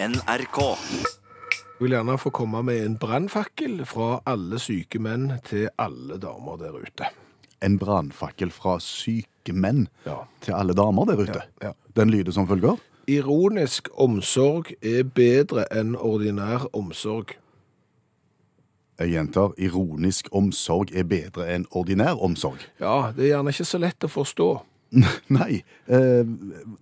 NRK. Jeg vil gjerne få komme med en brannfakkel fra alle syke menn til alle damer der ute. En brannfakkel fra syke menn Ja. til alle damer der ute. Ja, ja. Den lyder som følger. Ironisk omsorg er bedre enn ordinær omsorg. Jeg gjentar, ironisk omsorg er bedre enn ordinær omsorg. Ja, det er gjerne ikke så lett å forstå. Nei, eh,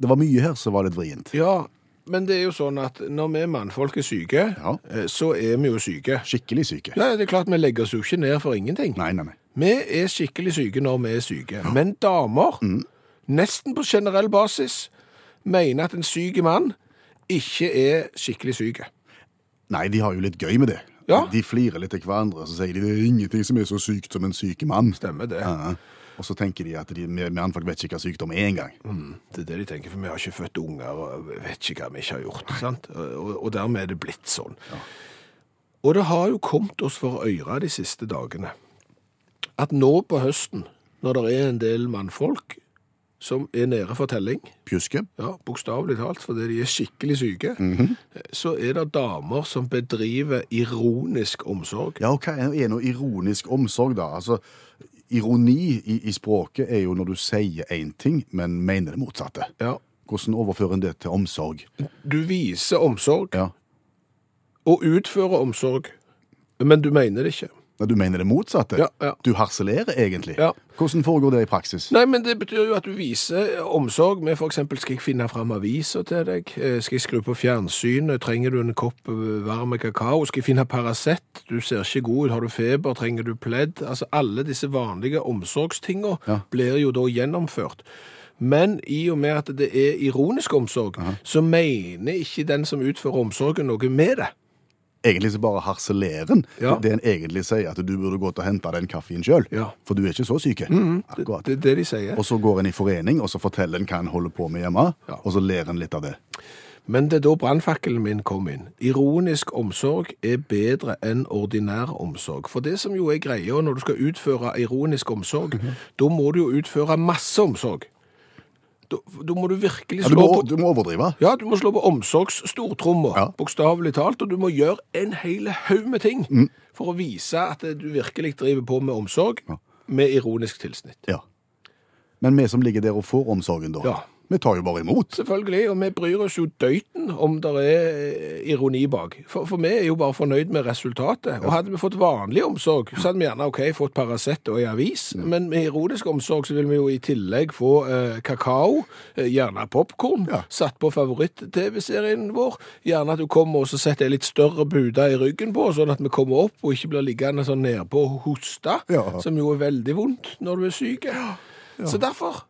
det var mye her som var litt vrient. Ja, men det er jo sånn at når vi mannfolk er syke, Ja. eh, så er vi jo syke. Skikkelig syke. Nei, det er klart vi legger oss jo ikke ned for ingenting. Nei, nei, nei. Vi er skikkelig syke når vi er syke. Men damer, nesten på generell basis, mener at en syk mann ikke er skikkelig syk. Nei, de har jo litt gøy med det. Ja. De flirer litt til hverandre, så sier de det er ingenting som er så sykt som en syk mann. Stemmer det. Ja. Og så tenker de at de, mannfolk vet ikke hva sykdom er engang. Det er det de tenker, for vi har ikke født unger og vet ikke hva vi ikke har gjort. Sant? Og, og dermed er det blitt sånn. Og det har jo kommet oss for øyre de siste dagene at nå på høsten, når det er en del mannfolk som er nede for telling, Pjuske. ja, bokstavelig talt, fordi de er skikkelig syke, så er det damer som bedriver ironisk omsorg. Ja, Hva er noe ironisk omsorg da? Altså, ironi i, i språket er jo når du sier en ting, men mener det motsatte. Ja. Hvordan overfører en det til omsorg? Du viser omsorg Ja. og utfører omsorg, men du mener det ikke. Du mener det motsatte? Ja, ja. Du harselerer egentlig? Ja. Hvordan foregår det i praksis? Nei, men det betyr jo at du viser omsorg med eksempel, skal jeg finne frem aviser til deg? Eh, Skal jeg skru på fjernsynet? Trenger du en kopp varm kakao? Skal jeg finne Paracet? Du ser ikke god ut. Har du feber? Trenger du pledd? Altså, alle disse vanlige omsorgstinga Ja. blir jo da gjennomført. Men i og med at det er ironisk omsorg, så mener ikke den som utfører omsorgen noe med det. Egentlig så bare harselerer en. Ja. Det en egentlig sier at du burde gå til å hente den kaffen sjøl. Ja. For du er ikke så syk. Det, Akkurat. det er det de sier. Og så går en i forening, og så forteller en hva en holder på med hjemme, Ja. og så ler en litt av det. Men det er da brannfakkelen min kom inn. Ironisk omsorg er bedre enn ordinær omsorg. For det som jo er greia når du skal utføre ironisk omsorg, da må du jo utføre masse omsorg. Da, da må du virkelig Ja, du, må, på du må overdrive. ja, du må slå på omsorgsstortromma, Ja. bokstavelig talt, og du må gjøre en hel haug med ting for å vise at du virkelig driver på med omsorg Ja. med ironisk tilsnitt. Ja. Men vi som ligger der og får omsorgen, da, Ja. Vi tar jo bare imot. Selvfølgelig, og vi bryr oss jo døyten om det er eh, ironi bak. For, for vi er jo bare fornøyd med resultatet. Og hadde vi fått vanlig omsorg, så hadde vi gjerne ok, fått Paracet og ei avis. Men med ironisk omsorg så vil vi jo i tillegg få eh, kakao, eh, gjerne popkorn, Ja. satt på favoritt-TV-serien vår. Gjerne at du kommer og så setter en litt større pude i ryggen på, sånn at vi kommer opp og ikke blir liggende sånn nedpå og hoste, Ja. som jo er veldig vondt når du er syk. Så derfor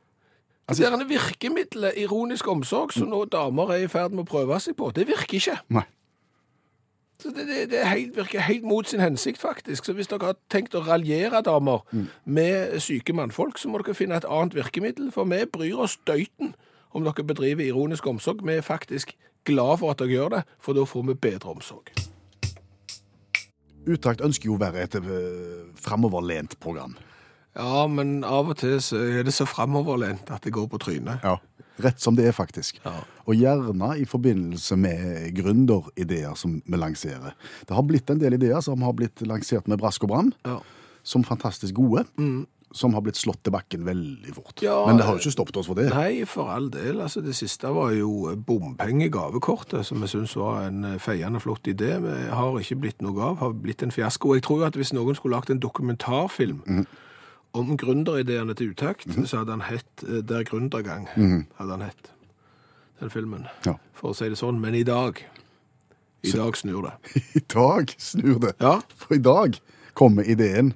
Altså- det der virkemidlet ironisk omsorg som nå damer er i ferd med å prøve seg på, det virker ikke. Nei. Så det, det, det helt, virker helt mot sin hensikt, faktisk. Så hvis dere har tenkt å raljere damer med syke mannfolk, så må dere finne et annet virkemiddel, for vi bryr oss døyten om dere bedriver ironisk omsorg. Vi er faktisk glad for at dere gjør det, for da får vi bedre omsorg. Utakt ønsker jo å være et uh, framoverlent program. Ja, men av og til så er det så framoverlent at det går på trynet. Ja. Rett som det er, faktisk. Ja. Og gjerne i forbindelse med gründerideer som vi lanserer. Det har blitt en del ideer som har blitt lansert med brask og bram, Ja. som fantastisk gode, som har blitt slått til bakken veldig fort. Ja, Men det har jo ikke stoppet oss for det. Nei, for all del. Altså, det siste var jo bompengegavekortet, som jeg syns var en eh, feiende flott idé. Det har ikke blitt noe av, har blitt en fiasko. Jeg tror jo at hvis noen skulle lagt en dokumentarfilm om gründerideene til Utakt, så hadde han hett eh, Der gründergang, hadde han hett den filmen. Ja. For å si det sånn. Men i dag I dag snur det. I dag snur det. Ja. For i dag kommer ideen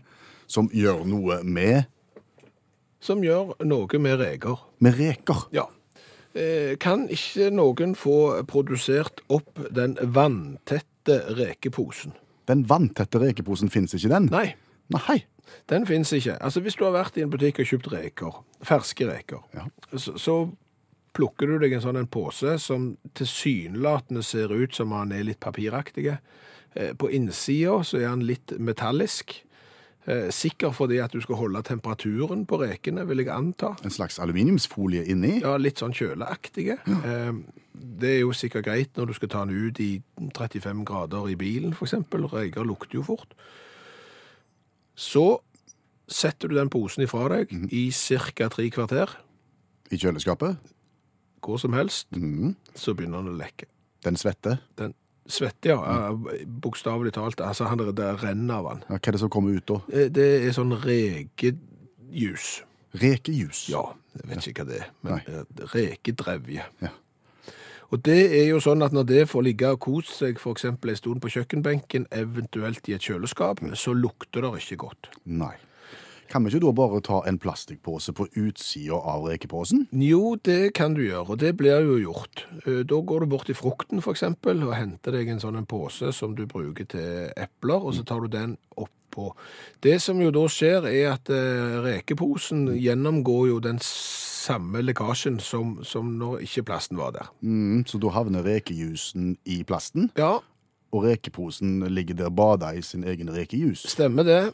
som gjør noe med, Som gjør noe med reker. med reker. Ja. Eh, Kan ikke noen få produsert opp den vanntette rekeposen? Den vanntette rekeposen finnes ikke den? Nei, Nei. den fins ikke. Altså, Hvis du har vært i en butikk og kjøpt reker, ferske reker, Ja. så, så plukker du deg en sånn en pose som tilsynelatende ser ut som han er litt papiraktig. Eh, På innsida så er han litt metallisk. Eh, sikker fordi at du skal holde temperaturen på rekene, vil jeg anta. En slags aluminiumsfolie inni. Ja, litt sånn kjøleaktige. Eh, Det er jo sikkert greit når du skal ta den ut i 35 grader i bilen, eksempel. Reker lukter jo fort. Så setter du den posen ifra deg i ca. tre kvarter. I kjøleskapet. Hvor som helst, Mhm. så begynner den å lekke. Den svette. Den svetter, ja. eh, Bokstavelig talt. Altså, han, det renner av den. Ja, hva er det som kommer ut da? Eh, Det er sånn rekejus. Rekejus. Ja, jeg vet ikke hva det er, men Nei. eh, rekedrevje. Ja. Og det er jo sånn at når det får ligge og kose seg eksempel en stund på kjøkkenbenken, eventuelt i et kjøleskap, så lukter det ikke godt. Nei. Kan vi ikke da bare ta en plastikkpose på utsida av rekeposen? Jo, det kan du gjøre, og det blir jo gjort. Eh, Da går du bort til frukten eksempel, og henter deg en sånn en pose som du bruker til epler, og så tar du den oppå. Det som jo da skjer er at eh, rekeposen gjennomgår jo den samme lekkasjen som, som når ikke plasten var der. Mm, så da havner rekejusen i plasten, Ja, og rekeposen ligger der bada i sin egen rekejus. stemmer det.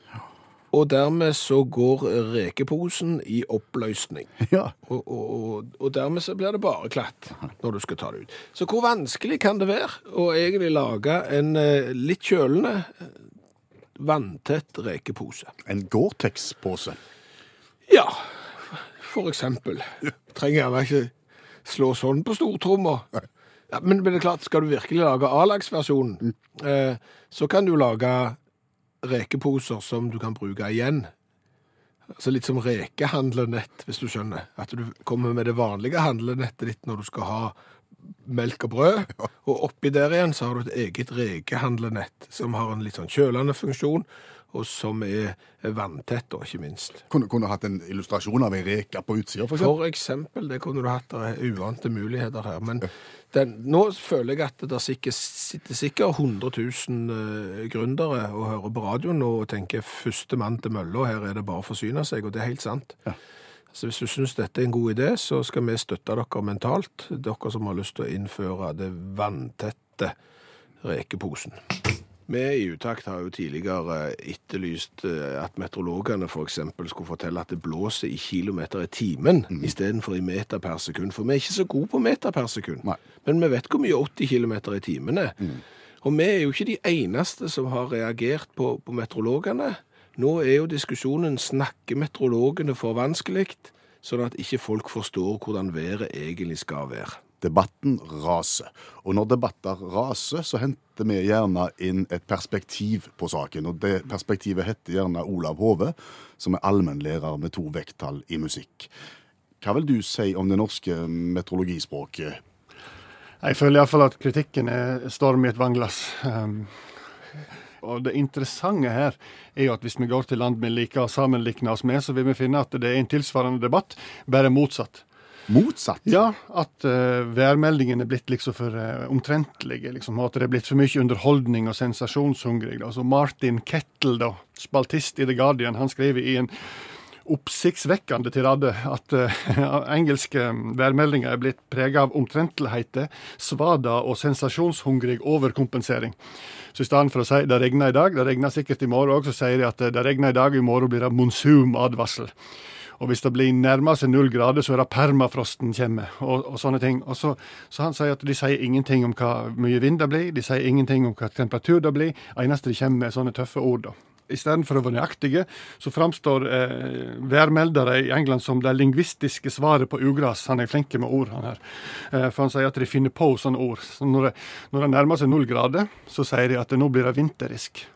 Og dermed så går rekeposen i oppløsning. Ja. Og, og, og, dermed så blir det bare klatt når du skal ta det ut. Så hvor vanskelig kan det være å egentlig lage en eh, litt kjølende, vanntett rekepose? En Gore-Tex-pose. Ja, for eksempel. Trenger gjerne ikke slå sånn på stortromma. Ja, men, men det er klart, skal du virkelig lage A-lagsversjonen, eh, så kan du lage rekeposer som du kan bruke igjen. Altså litt som rekehandlenett, hvis du skjønner. At du kommer med det vanlige handlenettet ditt når du skal ha melk og brød, og oppi der igjen så har du et eget rekehandlenett som har en litt sånn kjølende funksjon, og som er vanntett, og ikke minst. Kunne, kunne hatt en illustrasjon av ei reke på utsida, for eksempel. For eksempel, det kunne du hatt, det er uante muligheter her. Men den, nå føler jeg at det sitter sikkert 100 000 uh, gründere og hører på radioen og tenker første mann til mølla, her er det bare å forsyne seg, og det er helt sant. Ja. Så hvis du syns dette er en god idé, så skal vi støtte dere mentalt, dere som har lyst til å innføre det vanntette rekeposen. Vi i Utakt har jo tidligere etterlyst eh, at meteorologene for eksempel skulle fortelle at det blåser i kilometer i timen istedenfor i meter per sekund. For vi er ikke så gode på meter per sekund. Nei. Men vi vet hvor mye 80 kilometer i timen er. Og vi er jo ikke de eneste som har reagert på, på meteorologene. Nå er jo diskusjonen snakker meteorologene for vanskelig, sånn at ikke folk forstår hvordan været egentlig skal være. Debatten raser. Og når debatter raser, så henter vi gjerne inn et perspektiv på saken. Og det perspektivet heter gjerne Olav Hove, som er allmennlærer med to vekttall i musikk. Hva vil du si om det norske meteorologispråket? Jeg føler iallfall at kritikken er storm i et vannglass. Um, og det interessante her er jo at hvis vi går til land vi liker å sammenligne oss med, så vil vi finne at det er en tilsvarende debatt, bare motsatt. Motsatt. Ja, at uh, værmeldingen er blitt liksom for uh, omtrentlige. Liksom, at det er blitt for mye underholdning og sensasjonshungrig. Altså Martin Kettle, da, spaltist i The Guardian, han skriver i en oppsiktsvekkende til tirade at uh, engelske værmeldinger er blitt preget av omtrentligheter, svader og sensasjonshungrig overkompensering. Så i stedet for å si det regner i dag, det regner sikkert i morgen òg, så sier de at det regner i dag, i morgen blir det monsumadvarsel. Og hvis det blir nærmer seg null grader, så er det permafrosten kommer, og, og sånne ting. Og så, så han sier at de sier ingenting om hva mye vind det blir, de sier ingenting om hva temperatur det blir. Eneste de kommer med, er sånne tøffe ord, da. Istedenfor å være nøyaktige, så framstår eh, værmeldere i England som det lingvistiske svaret på ugras. Han er flink med ord, han her. Eh, for han sier at de finner på sånne ord. Så når, det, når det nærmer seg null grader, så sier de at det nå blir det vinterisk.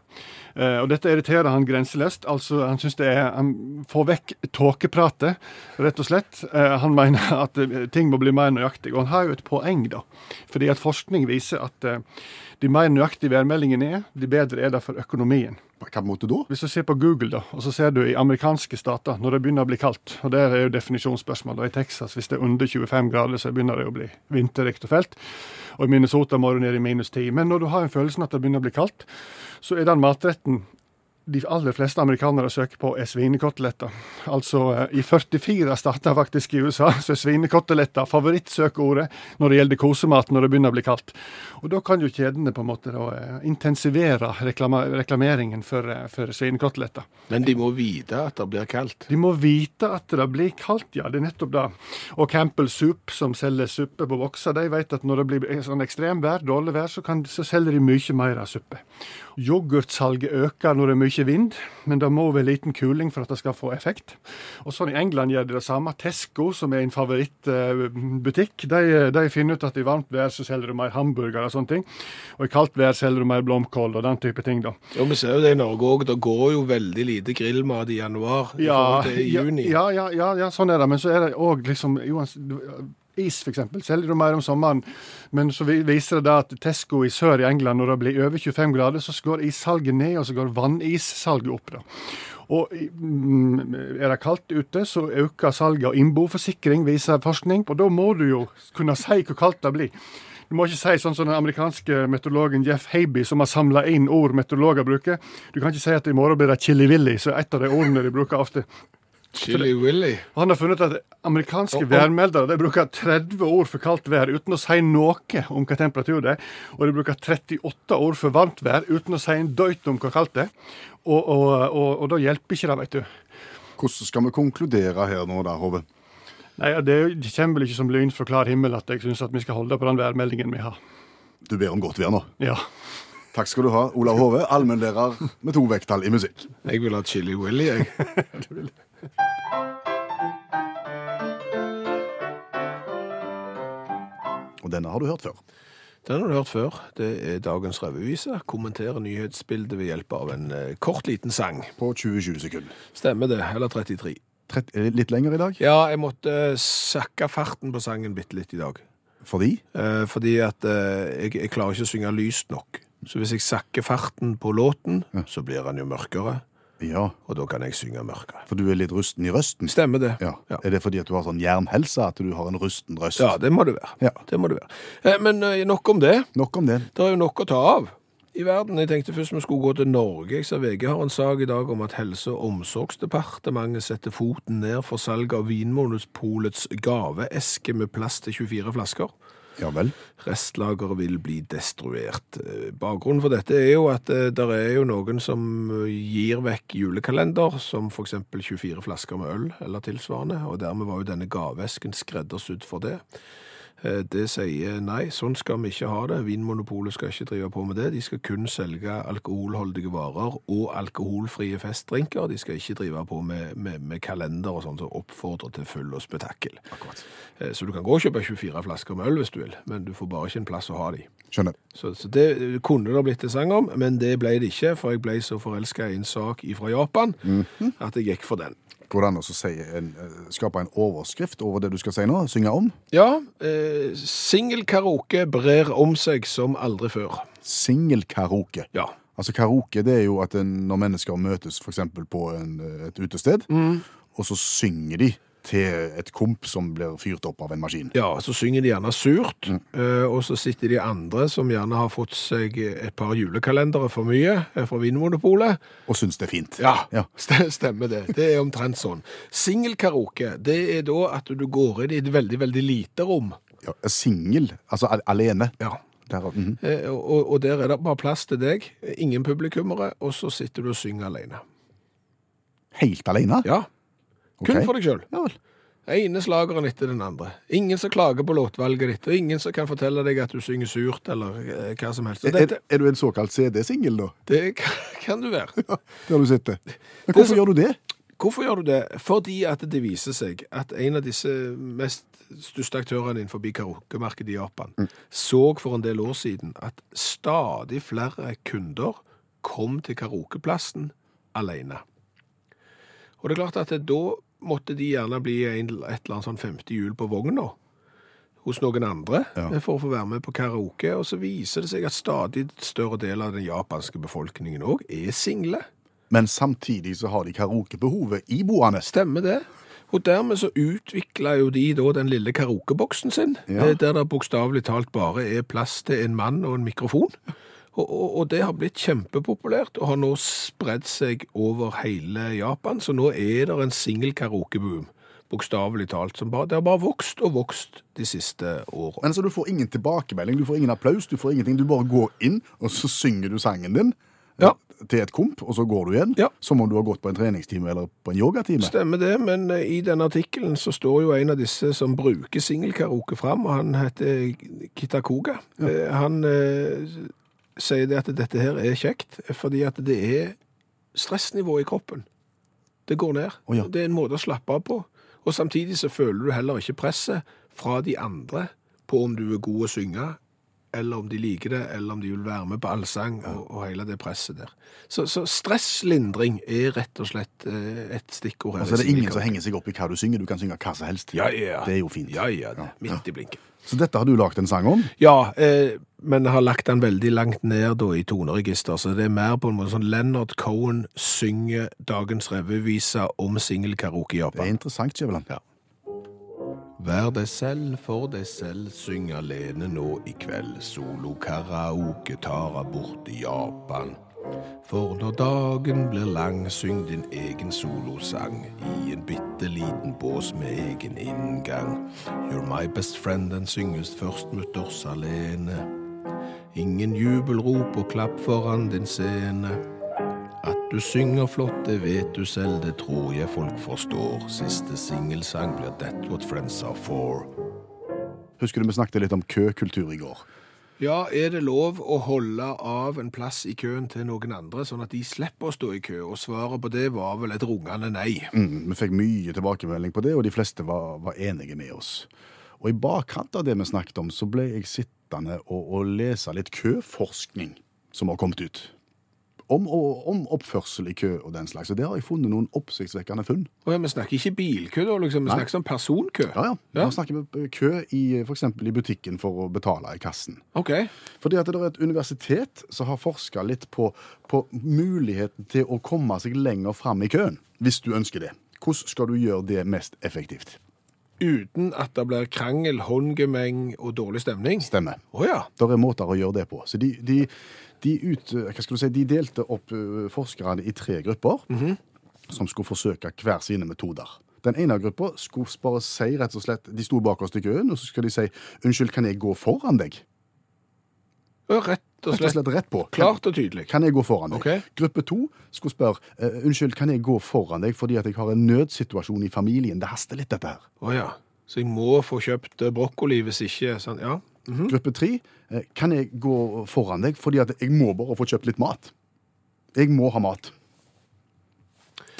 Uh, og dette irriterer han grenseløst. Altså, han synes det er Han får vekk tåkepratet, rett og slett. Uh, han mener at uh, ting må bli mer nøyaktig. Og han har jo et poeng, da. Fordi at forskning viser at de mer nøyaktige værmeldingene er, de bedre er det for økonomien. På hvilken måte da? Hvis du ser på Google, da, og så ser du i amerikanske stater når det begynner å bli kaldt, og der er jo definisjonsspørsmål, og i Texas hvis det er under 25 grader, så begynner det å bli vinterrikt og felt, og i Minnesota må du ned i minus 10. Men når du har en følelse av at det begynner å bli kaldt, så er den matretten de aller fleste amerikanere søker på, er svinekoteletter. Altså, eh, i 44 stater faktisk i USA, så er svinekoteletter favorittsøkeordet når det gjelder kosemat når det begynner å bli kaldt. Og da kan jo kjedene på en måte da, eh, intensivere reklama reklameringen for, eh, for svinekoteletter. Men de må vite at det blir kaldt. De må vite at det blir kaldt, ja. Det er nettopp det. Og Campbell Soup, som selger suppe på bokser, de vet at når det blir sånn ekstremvær, dårlig vær, så, kan, så selger de mye mer av suppe. Yoghurtsalget øker når det er mye vind, men det må være liten kuling for at det skal få effekt. Og sånn I England gjør de det samme. Tesco, som er en favorittbutikk, de, de, finner ut at i varmt vær så selger du mer hamburger og sånne ting. Og i kaldt vær selger du mer blomkål og den type ting. da. Ja, Vi ser jo det i Norge òg. Det går jo veldig lite grillmat i januar i Ja, forhold til i juni. ja, ja, ja, ja, sånn er det. Men så er det òg liksom uans- Is, f.eks. Selger du mer om sommeren. Men så viser det da at Tesco i sør i England, når det blir over 25 grader, så går issalget ned, og så går vannissalget opp. da. Og mm, er det kaldt ute, så øker salget av innboforsikring, viser forskning. Og da må du jo kunne si hvor kaldt det blir. Du må ikke si sånn som den amerikanske meteorologen Jeff Haby, som har samla inn ord meteorologer bruker. Du kan ikke si at i morgen blir det chili-willy, så er et av de ordene de bruker ofte. Chili Willy. Og Han har funnet at amerikanske oh, værmeldere de bruker 30 ord for kaldt vær uten å si noe om hva temperatur det er. Og de bruker 38 ord for varmt vær uten å si en døyt om hvor kaldt det er. Og, og, og, og da hjelper ikke det, vet du. Hvordan skal vi konkludere her nå, da, Hove? Nei, Det er kommer vel ikke som lyn fra klar himmel at jeg syns vi skal holde på den værmeldingen vi har. Du ber om godt vær nå. Ja. Takk skal du ha, Olav Hove, allmennlærer med to vekttall i musikk. Jeg vil ha Chili Willy, jeg. Og denne har du hørt før. Den har du hørt før. Det er dagens revyvise. Kommenterer nyhetsbildet ved hjelp av en eh, kort, liten sang. På 20-20 sekunder. Stemmer det. Eller 33. Trett- er det litt lenger i dag? Ja, jeg måtte eh, sakke farten på sangen bitte litt i dag. Fordi? Eh, fordi at eh, jeg, jeg klarer ikke å synge lyst nok. Så hvis jeg sakker farten på låten, så blir den jo mørkere. Ja, Og da kan jeg synge mørke. for du er litt rusten i røsten. Stemmer det. Ja. Ja. Er det fordi at du har sånn jernhelse, at du har en rusten røst? Ja, det må det være. Ja. Det må det være. Eh, Men eh, nok om det. Nok om det. Det er jo nok å ta av i verden. Jeg tenkte først vi skulle gå til Norge. Jeg ser VG har en sak i dag om at Helse- og omsorgsdepartementet setter foten ned for salg av Vinmonopolets gaveeske med plass til 24 flasker. Ja vel. Restlageret vil bli destruert. Eh, Bakgrunnen for dette er jo at det er jo noen som eh, gir vekk julekalender, som eksempel 24 flasker med øl eller tilsvarende, og dermed var jo denne gavesken skreddersydd for det. Eh, Det sier nei, sånn skal vi ikke ha det. Vinmonopolet skal ikke drive på med det. De skal kun selge alkoholholdige varer og alkoholfrie festdrinker. De skal ikke drive på med, med, med kalender og sånn som oppfordrer til full og spetakkel. Akkurat. Eh, Så du kan gå og kjøpe 24 flasker med øl hvis du vil, men du får bare ikke en plass å ha de. Skjønner. Så, så det kunne det blitt en sang om, men det ble det ikke, for jeg ble så forelska i en sak fra Japan at jeg gikk for den. Går det an å eh, skape en overskrift over det du skal si nå? Synge om? Ja, eh, singelkaraoke brer om seg som aldri før. Singelkaraoke. Ja. Altså Karaoke det er jo at en, når mennesker møtes f.eks. på en, eh, et utested, og så synger de til et komp som blir fyrt opp av en maskin. Ja, så synger de gjerne surt, mm. og så sitter de andre som gjerne har fått seg et par julekalendere for mye eh, fra Vinmonopolet. Og syns det er fint. Ja, Ja. stemmer det. Det er omtrent sånn. Singelkaraoke, det er da at du går inn i et veldig, veldig lite rom. Ja, Singel, altså alene. Ja. Der, mm -hmm. og, og der er det bare plass til deg, ingen publikummere, og så sitter du og synger alene. Helt alene? Ja, kun Ok. for deg sjøl. Ja vel. Ene slageren etter den andre. Ingen som klager på låtvalget ditt, og ingen som kan fortelle deg at du synger surt, eller eh, hva som helst. Og Er, dette, er du en såkalt CD-singel, da? det kan, kan du være. Der du sitter. Men hvorfor så- gjør du det? Hvorfor gjør du det? Fordi at det viser seg at en av disse mest største aktørene innenfor karaokemarkedet i Japan så for en del år siden at stadig flere kunder kom til karaokeplassen alene. Og det er klart at det, da måtte de gjerne bli en, et eller annet sånn femte hjul på vogna hos noen andre Ja. for å få være med på karaoke, og så viser det seg at stadig større del av den japanske befolkningen òg er single. Men samtidig så har de karaokebehovet iboende. Stemmer det. Og dermed så utvikla jo de da den lille karaokeboksen sin, Ja. eh, der det bokstavelig talt bare er plass til en mann og en mikrofon. Og, og, og det har blitt kjempepopulært og har nå spredd seg over hele Japan. Så nå er det en singel-karaoke-boom, bokstavelig talt. Som bare, det har bare vokst og vokst de siste årene. Men altså, Du får ingen tilbakemelding, du får ingen applaus, du får ingenting. Du bare går inn, og så synger du sangen din Ja. til et komp, og så går du igjen. Ja. Som om du har gått på en treningstime eller på en yogatime. Stemmer det, men eh, i den artikkelen så står jo en av disse som bruker singelkaraoke fram, og han heter Kitakoga. Ja. Han eh, sier det at dette her er kjekt, fordi at det er stressnivået i kroppen. Det går ned. Oh, ja. Det er en måte å slappe av på. Og samtidig så føler du heller ikke presset fra de andre på om du er god å synge, eller om de liker det, eller om de vil være med på allsang og, og hele det presset der. Så, så stresslindring er rett og slett eh, et stikkord her. Og så er det ingen som henger seg opp i hva du synger. Du kan synge hva som helst. Ja, ja. Det er jo fint. Ja, ja, midt i blinken. Så dette har du lagd en sang om? Ja, eh, men har lagt den veldig langt ned da i toneregister, så det er mer på en måte sånn Leonard Cohen synger dagens revyvise om singelkaraoke i Japan. Det er interessant, Skjæveland. Ja. Vær deg selv for deg selv, syng alene nå i kveld. Solo karaoke tar bort i Japan. For når dagen blir lang, syng din egen solosang i en bitte liten bås med egen inngang. You're my best friend, den synges først mutters alene. Ingen jubelrop og klapp foran din scene. At du synger flott, det vet du selv, det tror jeg folk forstår. Siste singelsang blir That What Friends Are For. Husker du vi snakket litt om køkultur i går? Ja, er det lov å holde av en plass i køen til noen andre, sånn at de slipper å stå i kø? Og svaret på det var vel et rungende nei. Mm, vi fikk mye tilbakemelding på det, og de fleste var, var enige med oss. Og i bakkant av det vi snakket om, så ble jeg sittende og, og lese litt køforskning som har kommet ut. Om, om oppførsel i kø og den slags. Og der har jeg funnet noen oppsiktsvekkende funn. Oh, ja, Vi snakker ikke bilkø, da, liksom. vi Nei. snakker om personkø. Ja, ja. Ja. Vi snakker om kø i f.eks. i butikken for å betale i kassen. Ok. Fordi at det er et universitet som har forska litt på, på muligheten til å komme seg lenger fram i køen, hvis du ønsker det. Hvordan skal du gjøre det mest effektivt? Uten at det blir krangel, håndgemeng og dårlig stemning. Stemmer. Oh, ja. Det er måter å gjøre det på. Så de, de, de, ut, si, de delte opp forskerne i tre grupper som skulle forsøke hver sine metoder. Den ene gruppa skulle bare si rett og slett De sto bakerst i køen, og så skulle de si 'Unnskyld, kan jeg gå foran deg?' Rett og Rett og slett. slett rett på. Klart og tydelig. Kan jeg gå foran deg? Okay. Gruppe to skulle spørre unnskyld, kan jeg gå foran deg fordi at jeg har en nødsituasjon i familien. Det haster litt, dette her. Å ja. Så jeg må få kjøpt brokkoli hvis ikke sånn, Ja. Gruppe tre eh, kan jeg gå foran deg fordi at jeg må bare få kjøpt litt mat. Jeg må ha mat.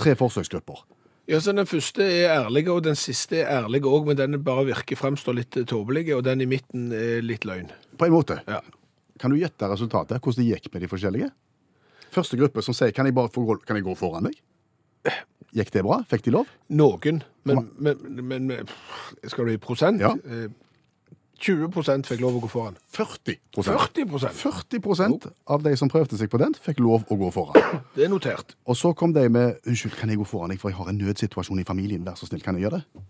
Tre forsøksgrupper. Ja, så Den første er ærlig, og den siste er ærlig òg, men den bare virker fremstår litt eh, tåpelig, og den i midten er litt løgn. På en måte. Ja. Kan du gjette resultatet? Hvordan det gikk med de forskjellige? Første gruppe som sier kan jeg, bare få, gå- kan jeg gå foran deg? Gikk det bra? Fikk de lov? Noen, men, men, men, men skal du i prosent? Ja. Eh, 20% fikk lov å gå foran. 40% 40% 40% av de som prøvde seg på den, fikk lov å gå foran. Det er notert. Og så kom de med 'Unnskyld, kan jeg gå foran deg, for jeg har en nødsituasjon i familien. Vær så snill, kan jeg gjøre det?'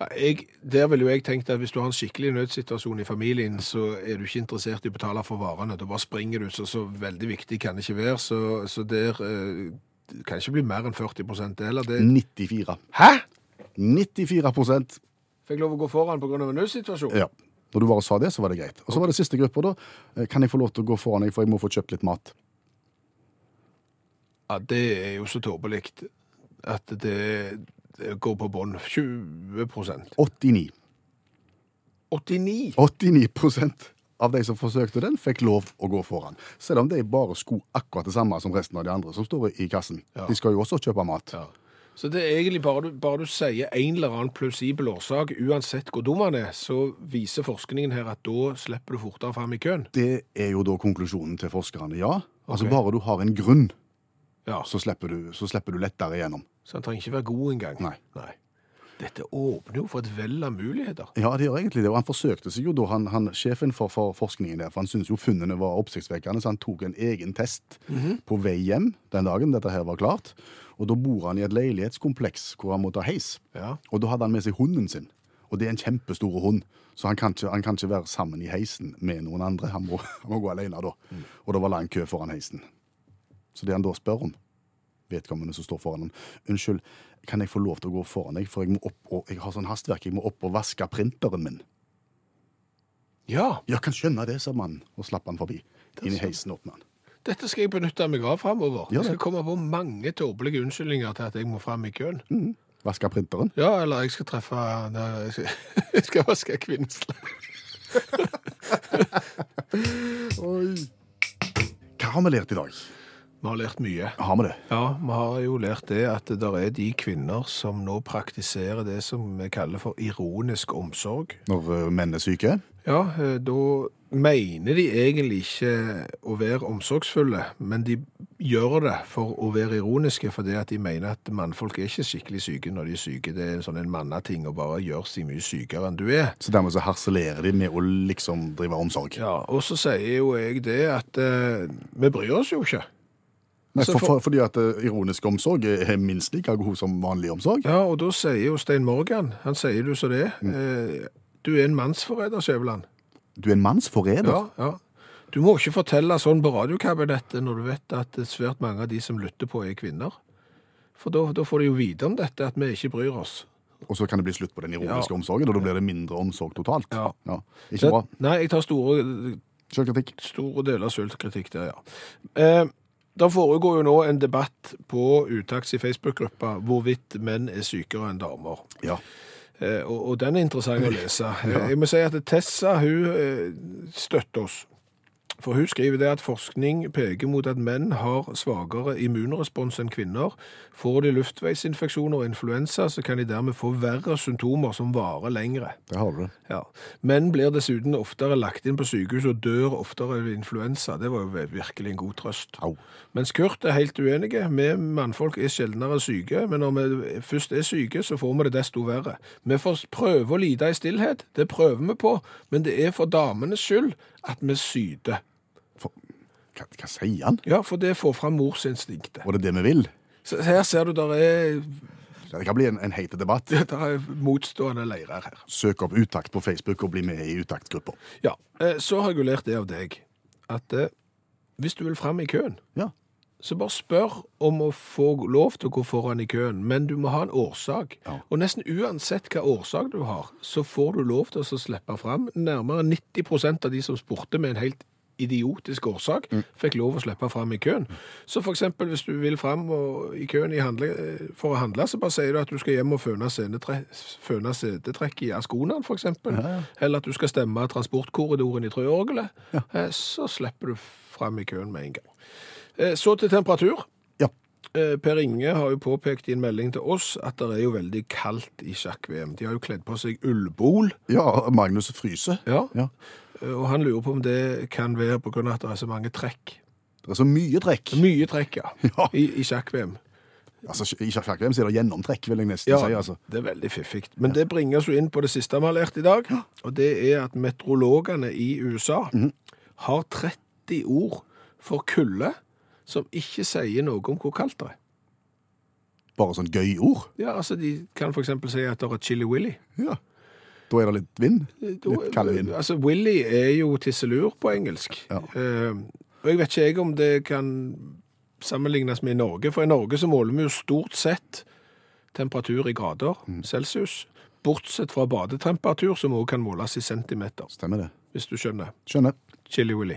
Ja, jeg, der ville jo jeg tenkt at hvis du har en skikkelig nødsituasjon i familien, så er du ikke interessert i å betale for varene. Da bare springer du, så, så veldig viktig kan det ikke være. Så, så der eh, det kan ikke bli mer enn 40 det heller. Det, 94. Hæ? 94% Fikk lov å gå foran pga. en nødsituasjon? Ja. Når du bare sa det, så var det greit. Og så var det siste gruppa, da. Eh, Kan jeg få lov til å gå foran deg, for jeg må få kjøpt litt mat? Ja, det er jo så tåpelig at det, det går på bånn. 20% 89. 89 89% av de som forsøkte den, fikk lov å gå foran. Selv om de bare skulle akkurat det samme som resten av de andre som står i kassen. Ja. De skal jo også kjøpe mat. Ja. Så det er egentlig bare du, bare du sier en eller annen plausibel årsak, uansett hvor dum han er, så viser forskningen her at da slipper du fortere fram i køen. Det er jo da konklusjonen til forskerne, ja. Altså okay. Bare du har en grunn, Ja, så slipper du, så slipper du lettere igjennom. Så han trenger ikke være god engang. Nei. Nei. Dette åpner jo for et vell av muligheter. Ja, det gjør egentlig det. Og han forsøkte seg jo da, han, han, sjefen for, for forskningen der, for han syntes jo funnene var oppsiktsvekkende, så han tok en egen test på vei hjem den dagen dette her var klart. Og da bor han i et leilighetskompleks hvor han må ta heis. Ja. Og da hadde han med seg hunden sin. Og det er en kjempestor hund, så han kan, ikke, han kan ikke være sammen i heisen med noen andre. Han må, han må gå alene da. Og det var lang kø foran heisen. Så det han da spør om, vedkommende som står foran han, unnskyld, kan jeg få lov til å gå foran deg, for jeg, må opp og, jeg har sånn hastverk, jeg må opp og vaske printeren min. Ja, Jeg kan skjønne det, sa mannen, og slapp han forbi. Inn i heisen med han. dette skal jeg benytte meg av framover. Ja, Jeg skal komme på mange tåpelige unnskyldninger til at jeg må fram i køen. Vaske printeren. Ja, eller jeg skal treffe jeg skal, jeg skal vaske kvinnesle. Hva har vi lært i dag? Vi har lært mye. Har vi det? Ja, vi har jo lært det at det der er de kvinner som nå praktiserer det som vi kaller for ironisk omsorg. Når eh, menn er syke? Ja, eh, da mener de egentlig ikke å være omsorgsfulle, men de gjør det for å være ironiske, fordi at de mener at mannfolk er ikke skikkelig syke når de er syke. Det er en sånn en mannating å bare gjøre seg mye sykere enn du er. Så dermed så harselerer de med å liksom drive omsorg. Ja, og så sier jo jeg det at eh, vi bryr oss jo ikke. Nei, for, for- for, fordi at eh, ironisk omsorg er minst like god som vanlig omsorg. Ja, og da sier jo Stein Morgan, han sier du så det, eh, du er en mannsforræder, Skjæveland. Du er en mannsforræder. Ja, ja. Du må ikke fortelle sånn på radiokabinettet når du vet at svært mange av de som lytter på er kvinner. For da, da får de jo vite om dette, at vi ikke bryr oss. Og så kan det bli slutt på den ironiske Ja. omsorgen, og da blir det mindre omsorg totalt. Ja. Ikke bra. Nei, jeg tar store, Selvkritikk. store deler av selvkritikk der, ja. Eh, det foregår jo nå en debatt på Utakts i Facebook-gruppa hvorvidt menn er sykere enn damer. Ja. Eh, og, og den er interessant å lese. Ja. Jeg må si at Tessa hun eh, støtter oss. For hun skriver det at forskning peker mot at menn har svagere immunrespons enn kvinner. Får de luftveisinfeksjoner og influensa, så kan de dermed få verre symptomer som varer lengre. Det har du. Ja. Menn blir dessuten oftere lagt inn på sykehus og dør oftere av influensa. Det var jo virkelig en god trøst. Au. Mens Kurt er helt uenige. Vi mannfolk er sjeldnere syke, men når vi først er syke, så får vi det desto verre. Vi får prøve å lide i stillhet, det prøver vi på, men det er for damenes skyld at vi syder. For, hva, hva sier han? Ja, for det får fram morsinstinktet. Og det er det vi vil? Så her ser du, der er, Det kan bli en, en heit debatt. Det er motstående leirer her. Søk opp Utakt på Facebook og bli med i Utakt-gruppa. Ja, eh, så har jeg lært det av deg, at eh, hvis du vil fram i køen, Ja. Så bare spør om å få lov til å gå foran i køen, men du må ha en årsak. Ja. Og nesten uansett hva årsak du har, så får du lov til å slippe fram. Nærmere 90% av de som spurte med en helt idiotisk årsak, fikk lov å slippe fram i køen. Så eksempel hvis du vil fram og, i køen i handle, eh, for å handle, så bare sier du at du skal hjem og føne, senetre- i Askonan, for eksempel. Eller at du skal stemme transportkorridoren i Trøyorgelet, ja. Så slipper du fram i køen med en gang. Eh, Så til temperatur. Ja. Eh, Per Inge har jo påpekt i en melding til oss at det er jo veldig kaldt i sjakk-VM. De har jo kledd på seg ullbol, ja, Magnus fryser. ja. Ja. Eh, og han lurer på om det kan være av at det er så mange trekk. Det er så mye trekk. Mye trekk, ja, Ja. i, i sjakk-VM. Altså, I sjakk-VM er det gjennomtrekk, vil jeg nesten Ja, si. altså. det er veldig fiffig. Men det bringer oss jo inn på det siste vi har lært i dag, og det er at meteorologene i USA har 30 ord for kulde som ikke sier noe om hvor kaldt det er. Bare sånn gøy ord. Ja, altså De kan f.eks. si at det er chili willy. Ja. Da er det litt vind. Litt kald vind. Altså, Willy er jo tisselur på engelsk. Ja. Uh, og jeg vet ikke jeg om det kan sammenlignes med i Norge, for i Norge så måler vi jo stort sett temperatur i grader Mm. celsius, bortsett fra badetemperatur, som også kan måles i centimeter, Stemmer det. hvis du skjønner. Skjønner. Chili Willy.